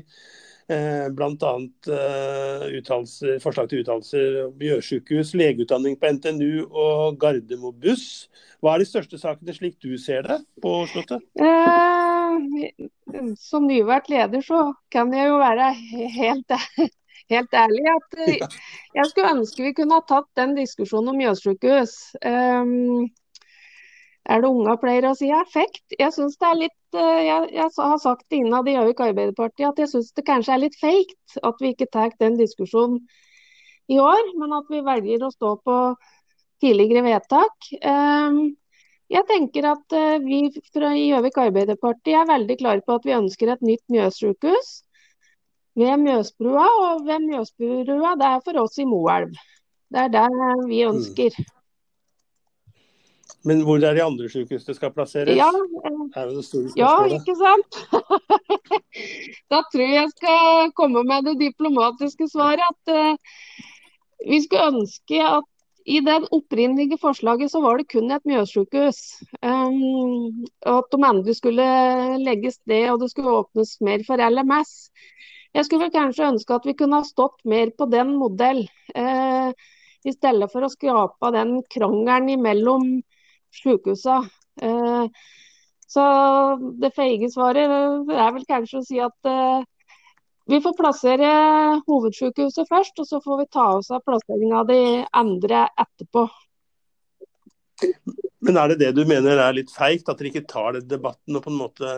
Eh, Bl.a. Eh, forslag til uttalelser om Mjøssykehus, legeutdanning på NTNU og Gardermo buss. Hva er de største sakene slik du ser det på Slottet?
Eh, som nyvalgt leder så kan jeg jo være helt helt ærlig at uh, jeg skulle ønske vi kunne ha tatt den diskusjonen om Mjøssykehus. Um, er det unga pleier å si effekt? Jeg synes det er litt uh, jeg, jeg, har sagt det innad i Gjøvik Arbeiderparti at jeg syns det kanskje er litt feigt at vi ikke tar den diskusjonen i år, men at vi velger å stå på tidligere vedtak. Um, jeg tenker at uh, vi fra Gjøvik Arbeiderparti er veldig klare på at vi ønsker et nytt Mjøssykehus ved Mjøsbrua. Og ved Mjøsbrua, det er for oss i Moelv. Det er der vi mm. ønsker. Mm.
Men hvor er de andre sykehusene skal plasseres?
Ja, ja ikke sant? *laughs* da tror jeg jeg skal komme med det diplomatiske svaret at uh, vi skulle ønske at i det opprinnelige forslaget så var det kun et Mjøssykehus. Um, at de andre skulle legges ned og det skulle åpnes mer for LMS. Jeg skulle kanskje ønske at vi kunne ha stått mer på den modell, eh, i stedet for å skrape den krangelen mellom sykehusene. Eh, så det feige svaret er vel kanskje å si at eh, vi får plassere hovedsykehuset først, og så får vi ta oss av plasseringa av de andre etterpå.
Men er det det du mener er litt feigt, at dere ikke tar den debatten og på en måte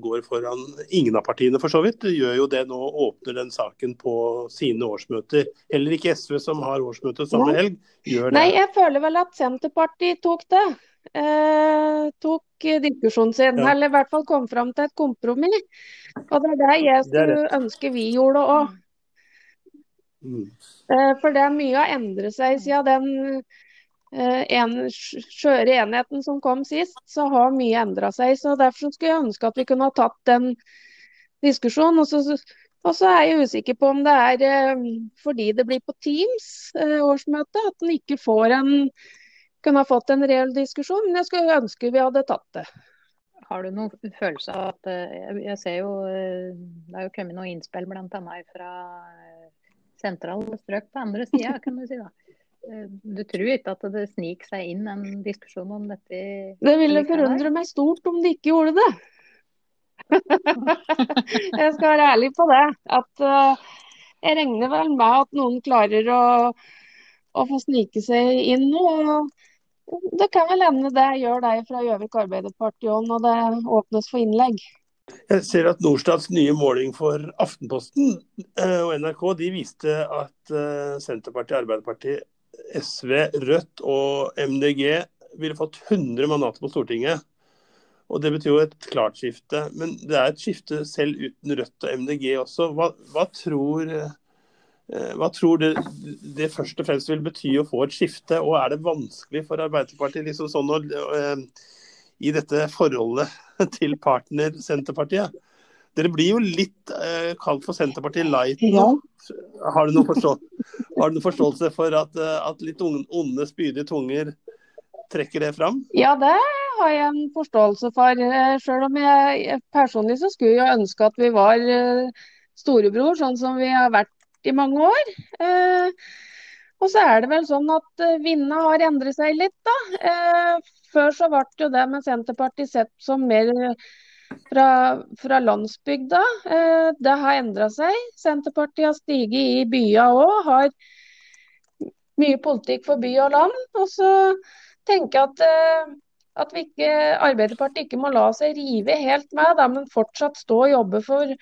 går foran Ingen av partiene for så vidt Du gjør jo det nå, åpner den saken på sine årsmøter. Heller ikke SV som har årsmøte samme helg, gjør det.
Nei, jeg føler vel at Senterpartiet tok det. Eh, tok diskusjonen sin, ja. eller i hvert fall kom fram til et kompromiss. Og det er det jeg skulle ønske vi gjorde òg. Mm. Eh, for det er mye har endret seg siden den en skjøre enheten som kom sist, så har mye endra seg. så Derfor skulle jeg ønske at vi kunne ha tatt den diskusjonen. Og så, og så er jeg usikker på om det er eh, fordi det blir på Teams eh, årsmøte, at en ikke får en kunne ha fått en reell diskusjon. Men jeg skulle ønske vi hadde tatt det.
Har du noen følelse av at Jeg ser jo det er jo kommet noen innspill bl.a. fra sentrale strøk på andre sida, kan du si. da. *laughs* Du tror ikke at det sniker seg inn en diskusjon om dette?
Det ville forundre meg stort om de ikke gjorde det. *laughs* jeg skal være ærlig på det. At uh, jeg regner vel med at noen klarer å, å få snike seg inn nå. Det kan vel hende det gjør deg fra Gjøvik Arbeiderparti òg, når det åpnes for innlegg.
Jeg ser at Norstats nye måling for Aftenposten uh, og NRK de viste at Senterpartiet og Arbeiderpartiet SV, Rødt og MDG ville fått 100 mandater på Stortinget. Og Det betyr jo et klart skifte. Men det er et skifte selv uten Rødt og MDG også. Hva, hva tror, eh, hva tror det, det, først og fremst vil bety å få et skifte? Og er det vanskelig for Arbeiderpartiet liksom sånn å, uh, i dette forholdet til partner Senterpartiet? Dere blir jo litt uh, kalt for Senterpartiet light. Ja. Har, du forstå har, du noen forståelse for at, uh, at litt onde, spydige tunger trekker det fram?
Ja, det har jeg en forståelse for. Eh, selv om jeg personlig så skulle jeg ønske at vi var eh, storebror, sånn som vi har vært i mange år. Eh, og så er det vel sånn at vindene har endret seg litt, da. Før så ble jo det med Senterpartiet sett som mer fra, fra landsbygda. Det har endra seg. Senterpartiet har stiget i byene òg. Har mye politikk for by og land. Og så tenker jeg at at vi ikke, Arbeiderpartiet ikke må la seg rive helt med, da, men fortsatt stå og jobbe for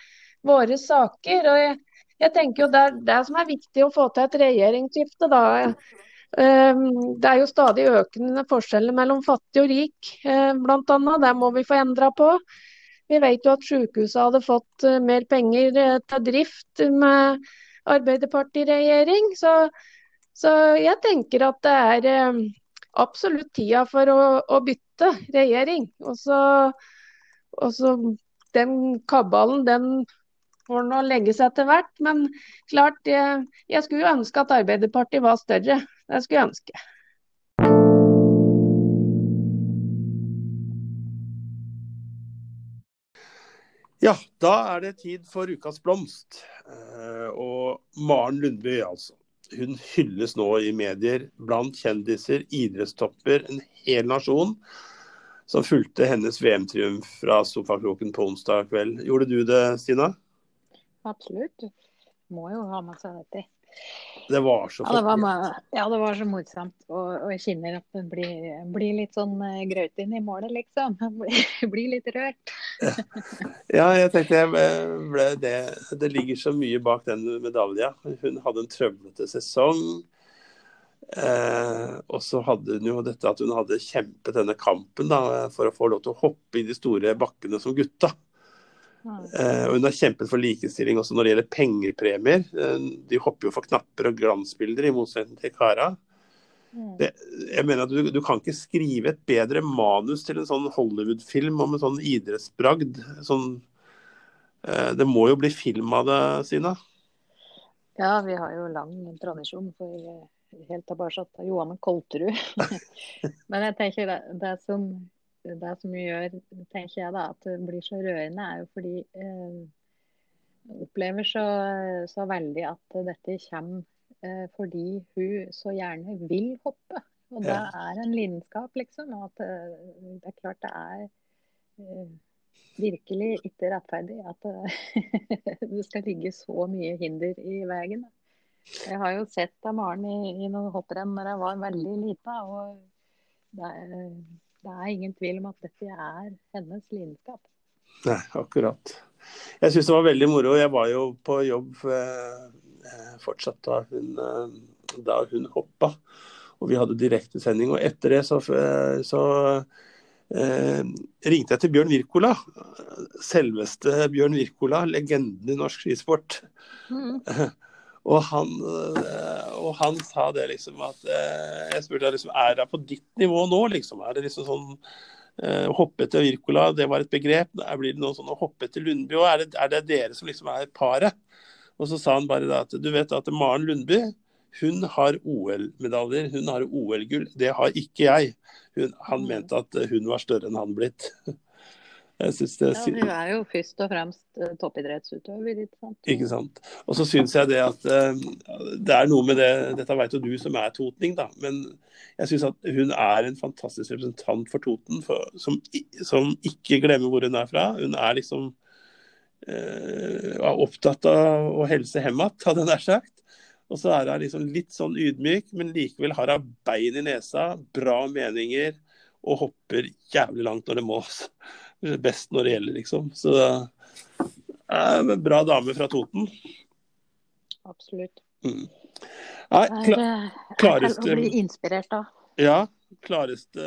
våre saker. og jeg, jeg tenker jo Det er det som er viktig å få til et regjeringsskifte. da. Ehm, det er jo stadig økende forskjeller mellom fattig og rik, eh, bl.a. Det må vi få endra på. Vi vet jo at sykehuset hadde fått eh, mer penger eh, til drift med Arbeiderpartiet i regjering. Så, så jeg tenker at det er absolutt tida for å, å bytte regjering. Og så, og så Den kabalen den får nå legge seg etter hvert. Men klart, jeg, jeg skulle jo ønske at Arbeiderpartiet var større. Det skulle jeg ønske.
Ja, da er det tid for ukas blomst. Eh, og Maren Lundby, altså hun hylles nå i medier blant kjendiser, idrettstopper, en hel nasjon som fulgte hennes VM-triumf fra sofakroken på onsdag kveld. Gjorde du det, Stina?
Absolutt. Må jo ha med seg dette.
Det var så
ja, det var, ja, det var så morsomt. Og, og jeg kjenner at det blir, blir litt sånn grøt inn i målet, liksom. *laughs* Jeg blir litt rørt. *laughs*
ja, jeg tenkte jeg ble det Det ligger så mye bak den medalja. Hun hadde en trøblete sesong. Eh, og så hadde hun jo dette at hun hadde kjempet denne kampen da, for å få lov til å hoppe i de store bakkene som gutta. Uh, og hun har kjempet for likestilling også når det gjelder pengepremier. Uh, de hopper jo for knapper og glansbilder, i motsetning til Kara. Mm. Det, jeg mener at du, du, kan ikke skrive et bedre manus til en sånn Hollywood-film om en sånn idrettsbragd. Sånn, uh, det må jo bli film av det, Sina?
Ja, vi har jo lang tradisjon for helt tilbake til Johanne Kolterud. *laughs* *laughs* Men jeg tenker det, det som det som gjør tenker jeg da, at det blir så rørende, er jo fordi eh, opplever så, så, veldig at dette kommer eh, fordi hun så gjerne vil hoppe. Og det ja. er en lidenskap, liksom. Og at eh, det er klart det er eh, virkelig ikke rettferdig at eh, *laughs* det skal ligge så mye hinder i veien. Jeg har jo sett Maren i, i noen hopprenn når jeg var veldig lita. og det er, det er ingen tvil om at dette er hennes lidenskap.
Nei, akkurat. Jeg syns det var veldig moro. Jeg var jo på jobb eh, fortsatt da hun, eh, da hun hoppa. Og vi hadde direktesending. Og etter det så, eh, så eh, ringte jeg til Bjørn Wirkola. Selveste Bjørn Wirkola, legenden i norsk skisport. Mm. *laughs* Og han, eh, og han, sa det liksom at eh, Jeg spurte liksom, er det på ditt nivå nå, liksom? Er det liksom sånn uh, hoppe etter Wirkola, det var et begrep. Blir det noe sånn å hoppe etter Lundby òg? Er, er, det dere som liksom er paret? Og så sa han bare da at du vet at Maren Lundby hun har OL-medaljer, hun har OL-gull. Det har ikke jeg. Hun, han mm. mente at hun var større enn han blitt. *laughs*
Jeg synes det er... Ja, Hun er jo først og fremst uh, toppidrettsutøver. Ikke sant?
Og så syns jeg det at uh, det er noe med det Dette vet jo du som er totning, da. Men jeg syns at hun er en fantastisk representant for Toten, for, som, som, ikke glemmer hvor hun er fra. Hun er liksom uh, opptatt av å helse hemmat, hadde jeg nær sagt. Og så er hun liksom litt sånn ydmyk, men likevel har hun bein i nesa, bra meninger og hopper jævlig langt når det må best når det gjelder, liksom. Så eh, bra dame fra Toten.
Absolutt.
Mm. Nei, kla klareste
Jeg blir inspirert av.
Ja, Klareste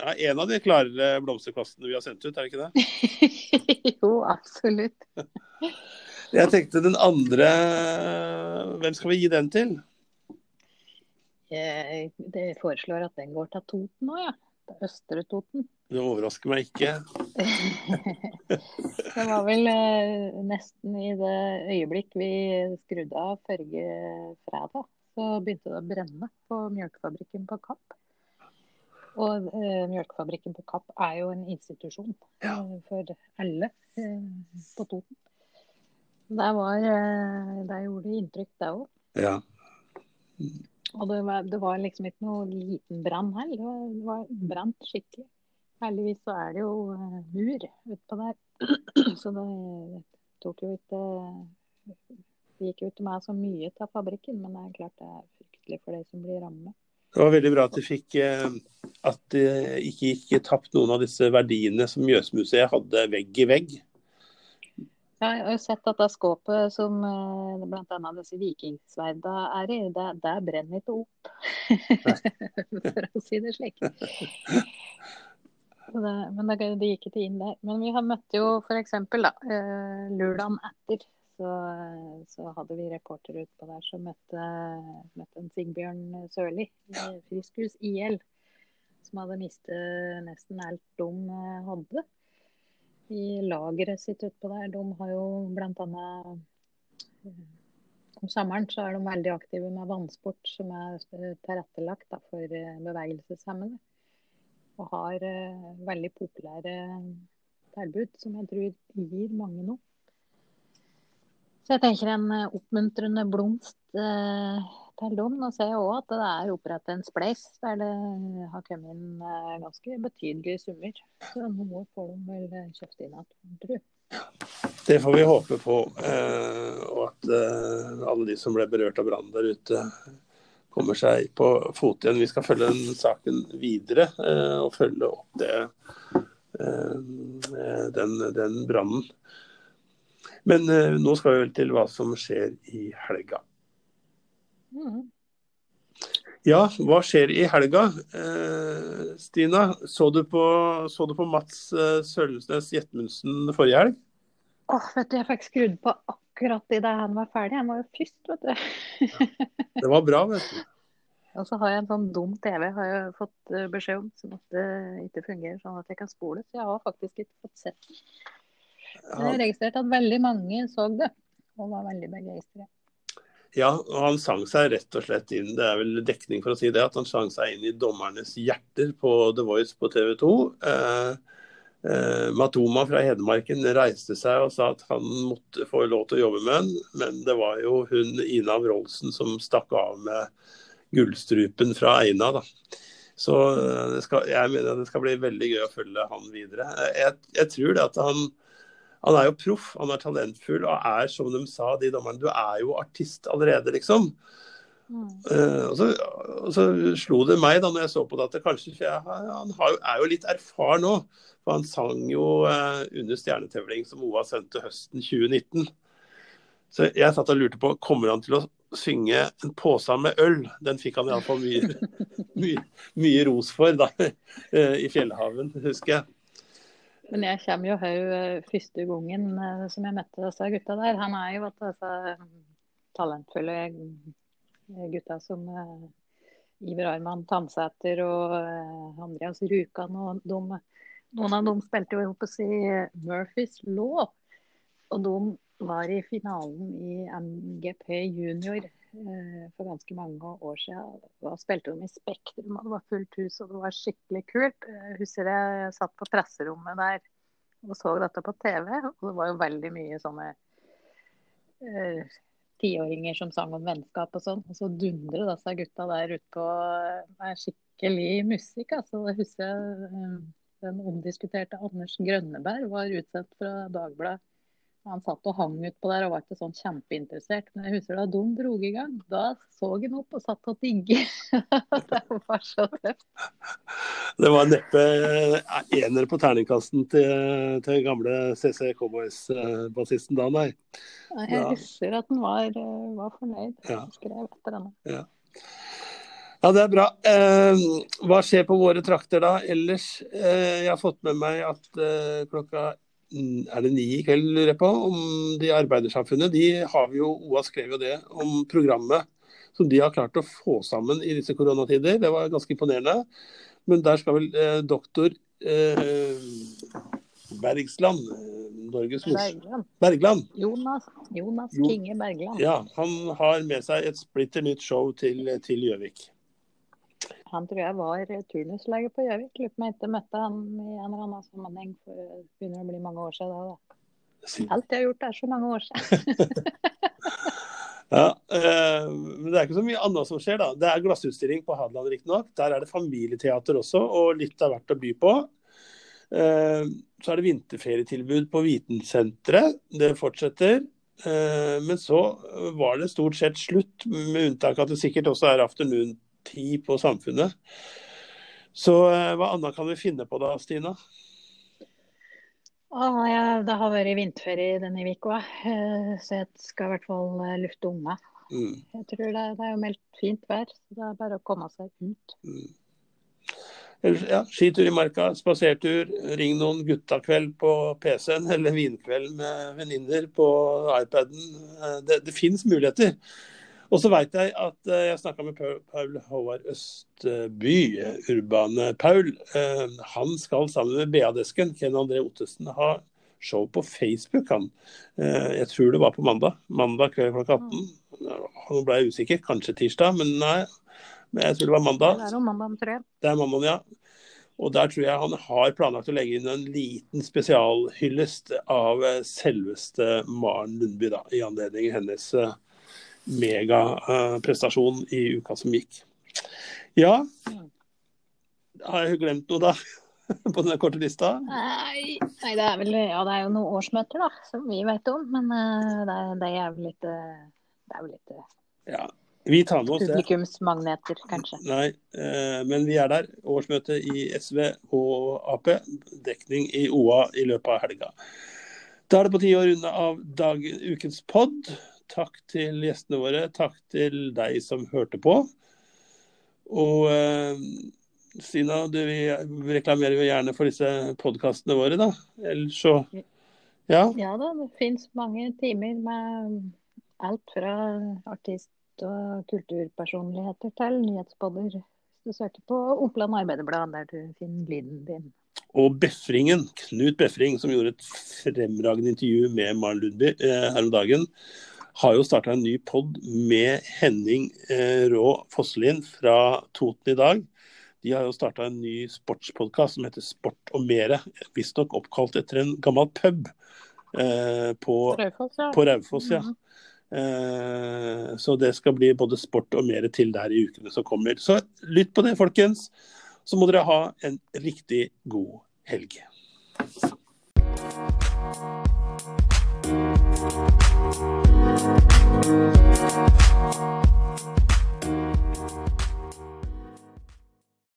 ja, En av de klarere blomsterkastene vi har sendt ut, er det ikke det? *laughs*
jo, absolutt. *laughs*
Jeg tenkte den andre Hvem skal vi gi den til?
Jeg, jeg foreslår at den går til Toten òg, ja. Til Østre Toten.
Det overrasker meg ikke. *laughs*
det var vel eh, nesten i det øyeblikk vi skrudde av forrige fredag, så begynte det å brenne på mjølkefabrikken på Kapp. Og eh, mjølkefabrikken på Kapp er jo en institusjon
Ja.
eh, for alle eh, på Toten. Der, var, eh, der gjorde inntrykk, det òg.
Ja.
Og det var, det var liksom ikke noe liten brann her. Det var, var brant skikkelig. Heldigvis så er det jo eh, mur utpå der. *clears throat* Så det tok jo ikke Det gikk jo ikke med så mye til fabrikken, men det er klart det er fryktelig for de som blir rammet.
Det var veldig bra at de fikk eh, At det ikke gikk tapt noen av disse verdiene som Mjøsmuseet hadde vegg i vegg.
Ja, jeg har jo sett at det skåpet som eh, bl.a. disse vikingsverda er i, det, det brenner ikke opp. *laughs* For å si det slik. Det, men det, det gikk ikke inn der. Men vi har møtt jo f.eks. Eh, lørdagen etter. Så, så hadde vi reporter utpå der som møtte, møtte en Sigbjørn Sørli i Friskhus IL. Som hadde mistet nesten alt de eh, hadde i lageret sitt utpå der. De har jo bl.a. Om sommeren så er de veldig aktive med vannsport, som er tilrettelagt da, for eh, bevegelseshemmede. Og har uh, veldig populære tilbud som jeg tror gir mange noe. Så jeg tenker en eh, oppmuntrende blomst eh, til dem. Nå ser jeg òg at det er opprettet en spleis der det har kommet inn eh, ganske betydelige summer. Så noe får de vel eh, kjøpt inn igjen, tror.
Det får vi håpe på. eh, Og at alle de som ble berørt av brannen der ute, kommer seg på fote igjen. Vi skal følge den saken videre og følge opp det, den, den brannen. Men nå skal vi vel til hva som skjer i helga. Ja, hva skjer i helga? Eh, Stina, så du på, så du på Mats eh, Sølvsnes Jetmundsen forrige helg?
Åh, vet du, jeg fikk skrudd på akkurat idet han var ferdig. Han var jo først, vet du.
Det var bra, vet du.
Og så har jeg en sånn dum TV har jeg fått eh, beskjed om, som at det ikke fungerer sånn at jeg kan spole. Så jeg har faktisk ikke fått sett den. Men jeg har registrert at veldig mange så det, og var veldig begeistret.
Ja, og han sang seg rett og slett inn, det er vel dekning for å si det, at han sang seg inn i dommernes hjerter på The Voice på TV 2. Eh, eh, Matoma fra Hedmarken reiste seg og sa at han måtte få lov til å jobbe med han, men det var jo hun Ina Wroldsen som stakk av med gullstrupen fra Eina. da. Så eh, skal, jeg mener det skal bli veldig gøy å følge han videre. Jeg, jeg tror det at han han er jo proff, han er talentfull og er, som de sa, de dommerne, du er jo artist allerede, liksom.
Mm.
Uh, og, så, og så slo det meg da når jeg så på det at det kanskje jeg, han har, er jo litt erfaren nå. For han sang jo uh, under Stjernetevling som OA sendte høsten 2019. Så jeg satt og lurte på kommer han til å synge en pose med øl. Den fikk han iallfall mye, *laughs* mye, mye ros for da, uh, *laughs* i Fjellhaven, husker jeg.
Men jeg kommer jo høy eh, første gangen eh, som jeg møtte disse gutta der. Han er jo at disse talentfulle gutta som eh, Iver Arman Tandsæter og eh, Andreas Rjukan og de, noen av dem spilte jo ihop i Murphys Law. Og de var i finalen i MGP junior eh, for ganske mange år siden. Da spilte de i Spektrum, og det var fullt hus, og det var skikkelig kult. Jeg husker jeg satt på presserommet der og så dette på TV, og det var jo veldig mye sånne uh, tiåringer som sang om vennskap og sånn. Og så dundrer disse gutta der ute på med skikkelig musikk. Altså, det husker jeg eh, den omdiskuterte Anders Grønneberg var utsendt fra Dagbladet. Han satt og hang utpå der og var ikke sånn kjempeinteressert. Men jeg husker da de dro i gang, da så han opp og satt og digget. *laughs* det var så tøft.
Det var neppe eh, ener på terningkasten til, til gamle CC Cowboys-bassisten da, nei.
Jeg
Ja.
husker at han var, eh, var fornøyd.
Ja.
Skrev etter henne.
Ja, det er bra. Eh, hva skjer på våre trakter da ellers? Eh, jeg har fått med meg at eh, klokka er det ni i kveld, lurer jeg på, om de arbeidersamfunnet. De har vi jo, OA skrev jo det om programmet som de har klart å få sammen i disse koronatider. Det var ganske imponerende. Men der skal vel eh, doktor eh, Bergsland, eh, Norges.
Bergland.
Bergland.
Jonas, Jonas
Jo.
Kinge Bergland.
Ja, han har med seg et splitter nytt show til til Gjøvik.
Han tror jeg var turnuslege på Gjøvik. Lurer på om jeg ikke møtte han i en eller annen sammenheng. For det begynner å bli mange år siden da. Alt jeg har gjort er så mange år siden. *laughs*
Ja, eh, men det er ikke så mye annet som skjer, da. Det er glassutstilling på Hadeland, riktignok. Der er det familieteater også, og litt av hvert å by på. Eh, så er det vinterferietilbud på Vitensenteret. Det fortsetter. Eh, men så var det stort sett slutt, med unntak av at det sikkert også er afternoon-tid på Samfunnet. Så eh, hva annet kan vi finne på da, Stina?
Ah, ja, det har vært vinterferie denne uka, eh, så jeg skal i hvert fall eh, lufte unga.
Mm.
Jeg tror det, det er jo meldt fint vær, så det er bare å komme seg ut.
Mm. Ja, skitur i marka, spasertur, ring noen guttakveld på PC-en, *laughs* eller vinkveld med venninner på iPaden. Det, det fins muligheter. Og så veit jeg at eh, jeg snakka med Paul, Håvard Østby, eh, Urbane Paul. Eh, Han skal sammen med BA-desken, Ken André Ottesen, ha show på Facebook. han. Jeg tror det var på mandag. Mandag kveld klokka 18. Nå ble jeg usikker, kanskje tirsdag, men nei. Men jeg tror det var mandag.
Det er om mandag, tror jeg.
Det er mandag, ja. Og der tror jeg han har planlagt å legge inn en liten spesialhyllest av selveste Maren Lundby, da, i anledning hennes eh, megaprestasjon i uka som gikk. Ja, har jeg glemt noe da? *laughs* På den korte lista?
Nei, nei, det er vel Ja, det er jo noen årsmøter, da, som vi vet om. Men eh, det, det er vel litt eh, Det er vel litt eh,
Ja. Vi tar med oss det.
publikumsmagneter, kanskje.
Nei, men vi er der. Årsmøte i SV og Ap. Dekning i OA i løpet av helga. Da er det på tide å runde av dag, ukens pod. Takk til gjestene våre. Takk til deg som hørte på. Og eh, Stina, du vi reklamerer jo gjerne for disse podkastene våre, da. Ellers så Ja.
Ja da, det fins mange timer med alt fra artist- og kulturpersonligheter til nyhetspodder. Du søker på Oppland Arbeiderblad, der du finner lyden din.
Og Befringen, Knut Befring, som gjorde et fremragende intervju med Maren Lundby eh, her om dagen, har jo starta en ny pod med Henning eh, Rå Fosselin fra Toten i dag. De har jo starta en ny sportspodkast som heter Sport og mere, visstnok oppkalt etter en gammel pub eh, på,
Raufoss, ja.
på Raufoss. Ja.
Mhm.
Eh, så det skal bli både sport og mer til der i ukene som kommer. Så lytt på det, folkens. Så må dere ha en riktig god helg.
Thank you.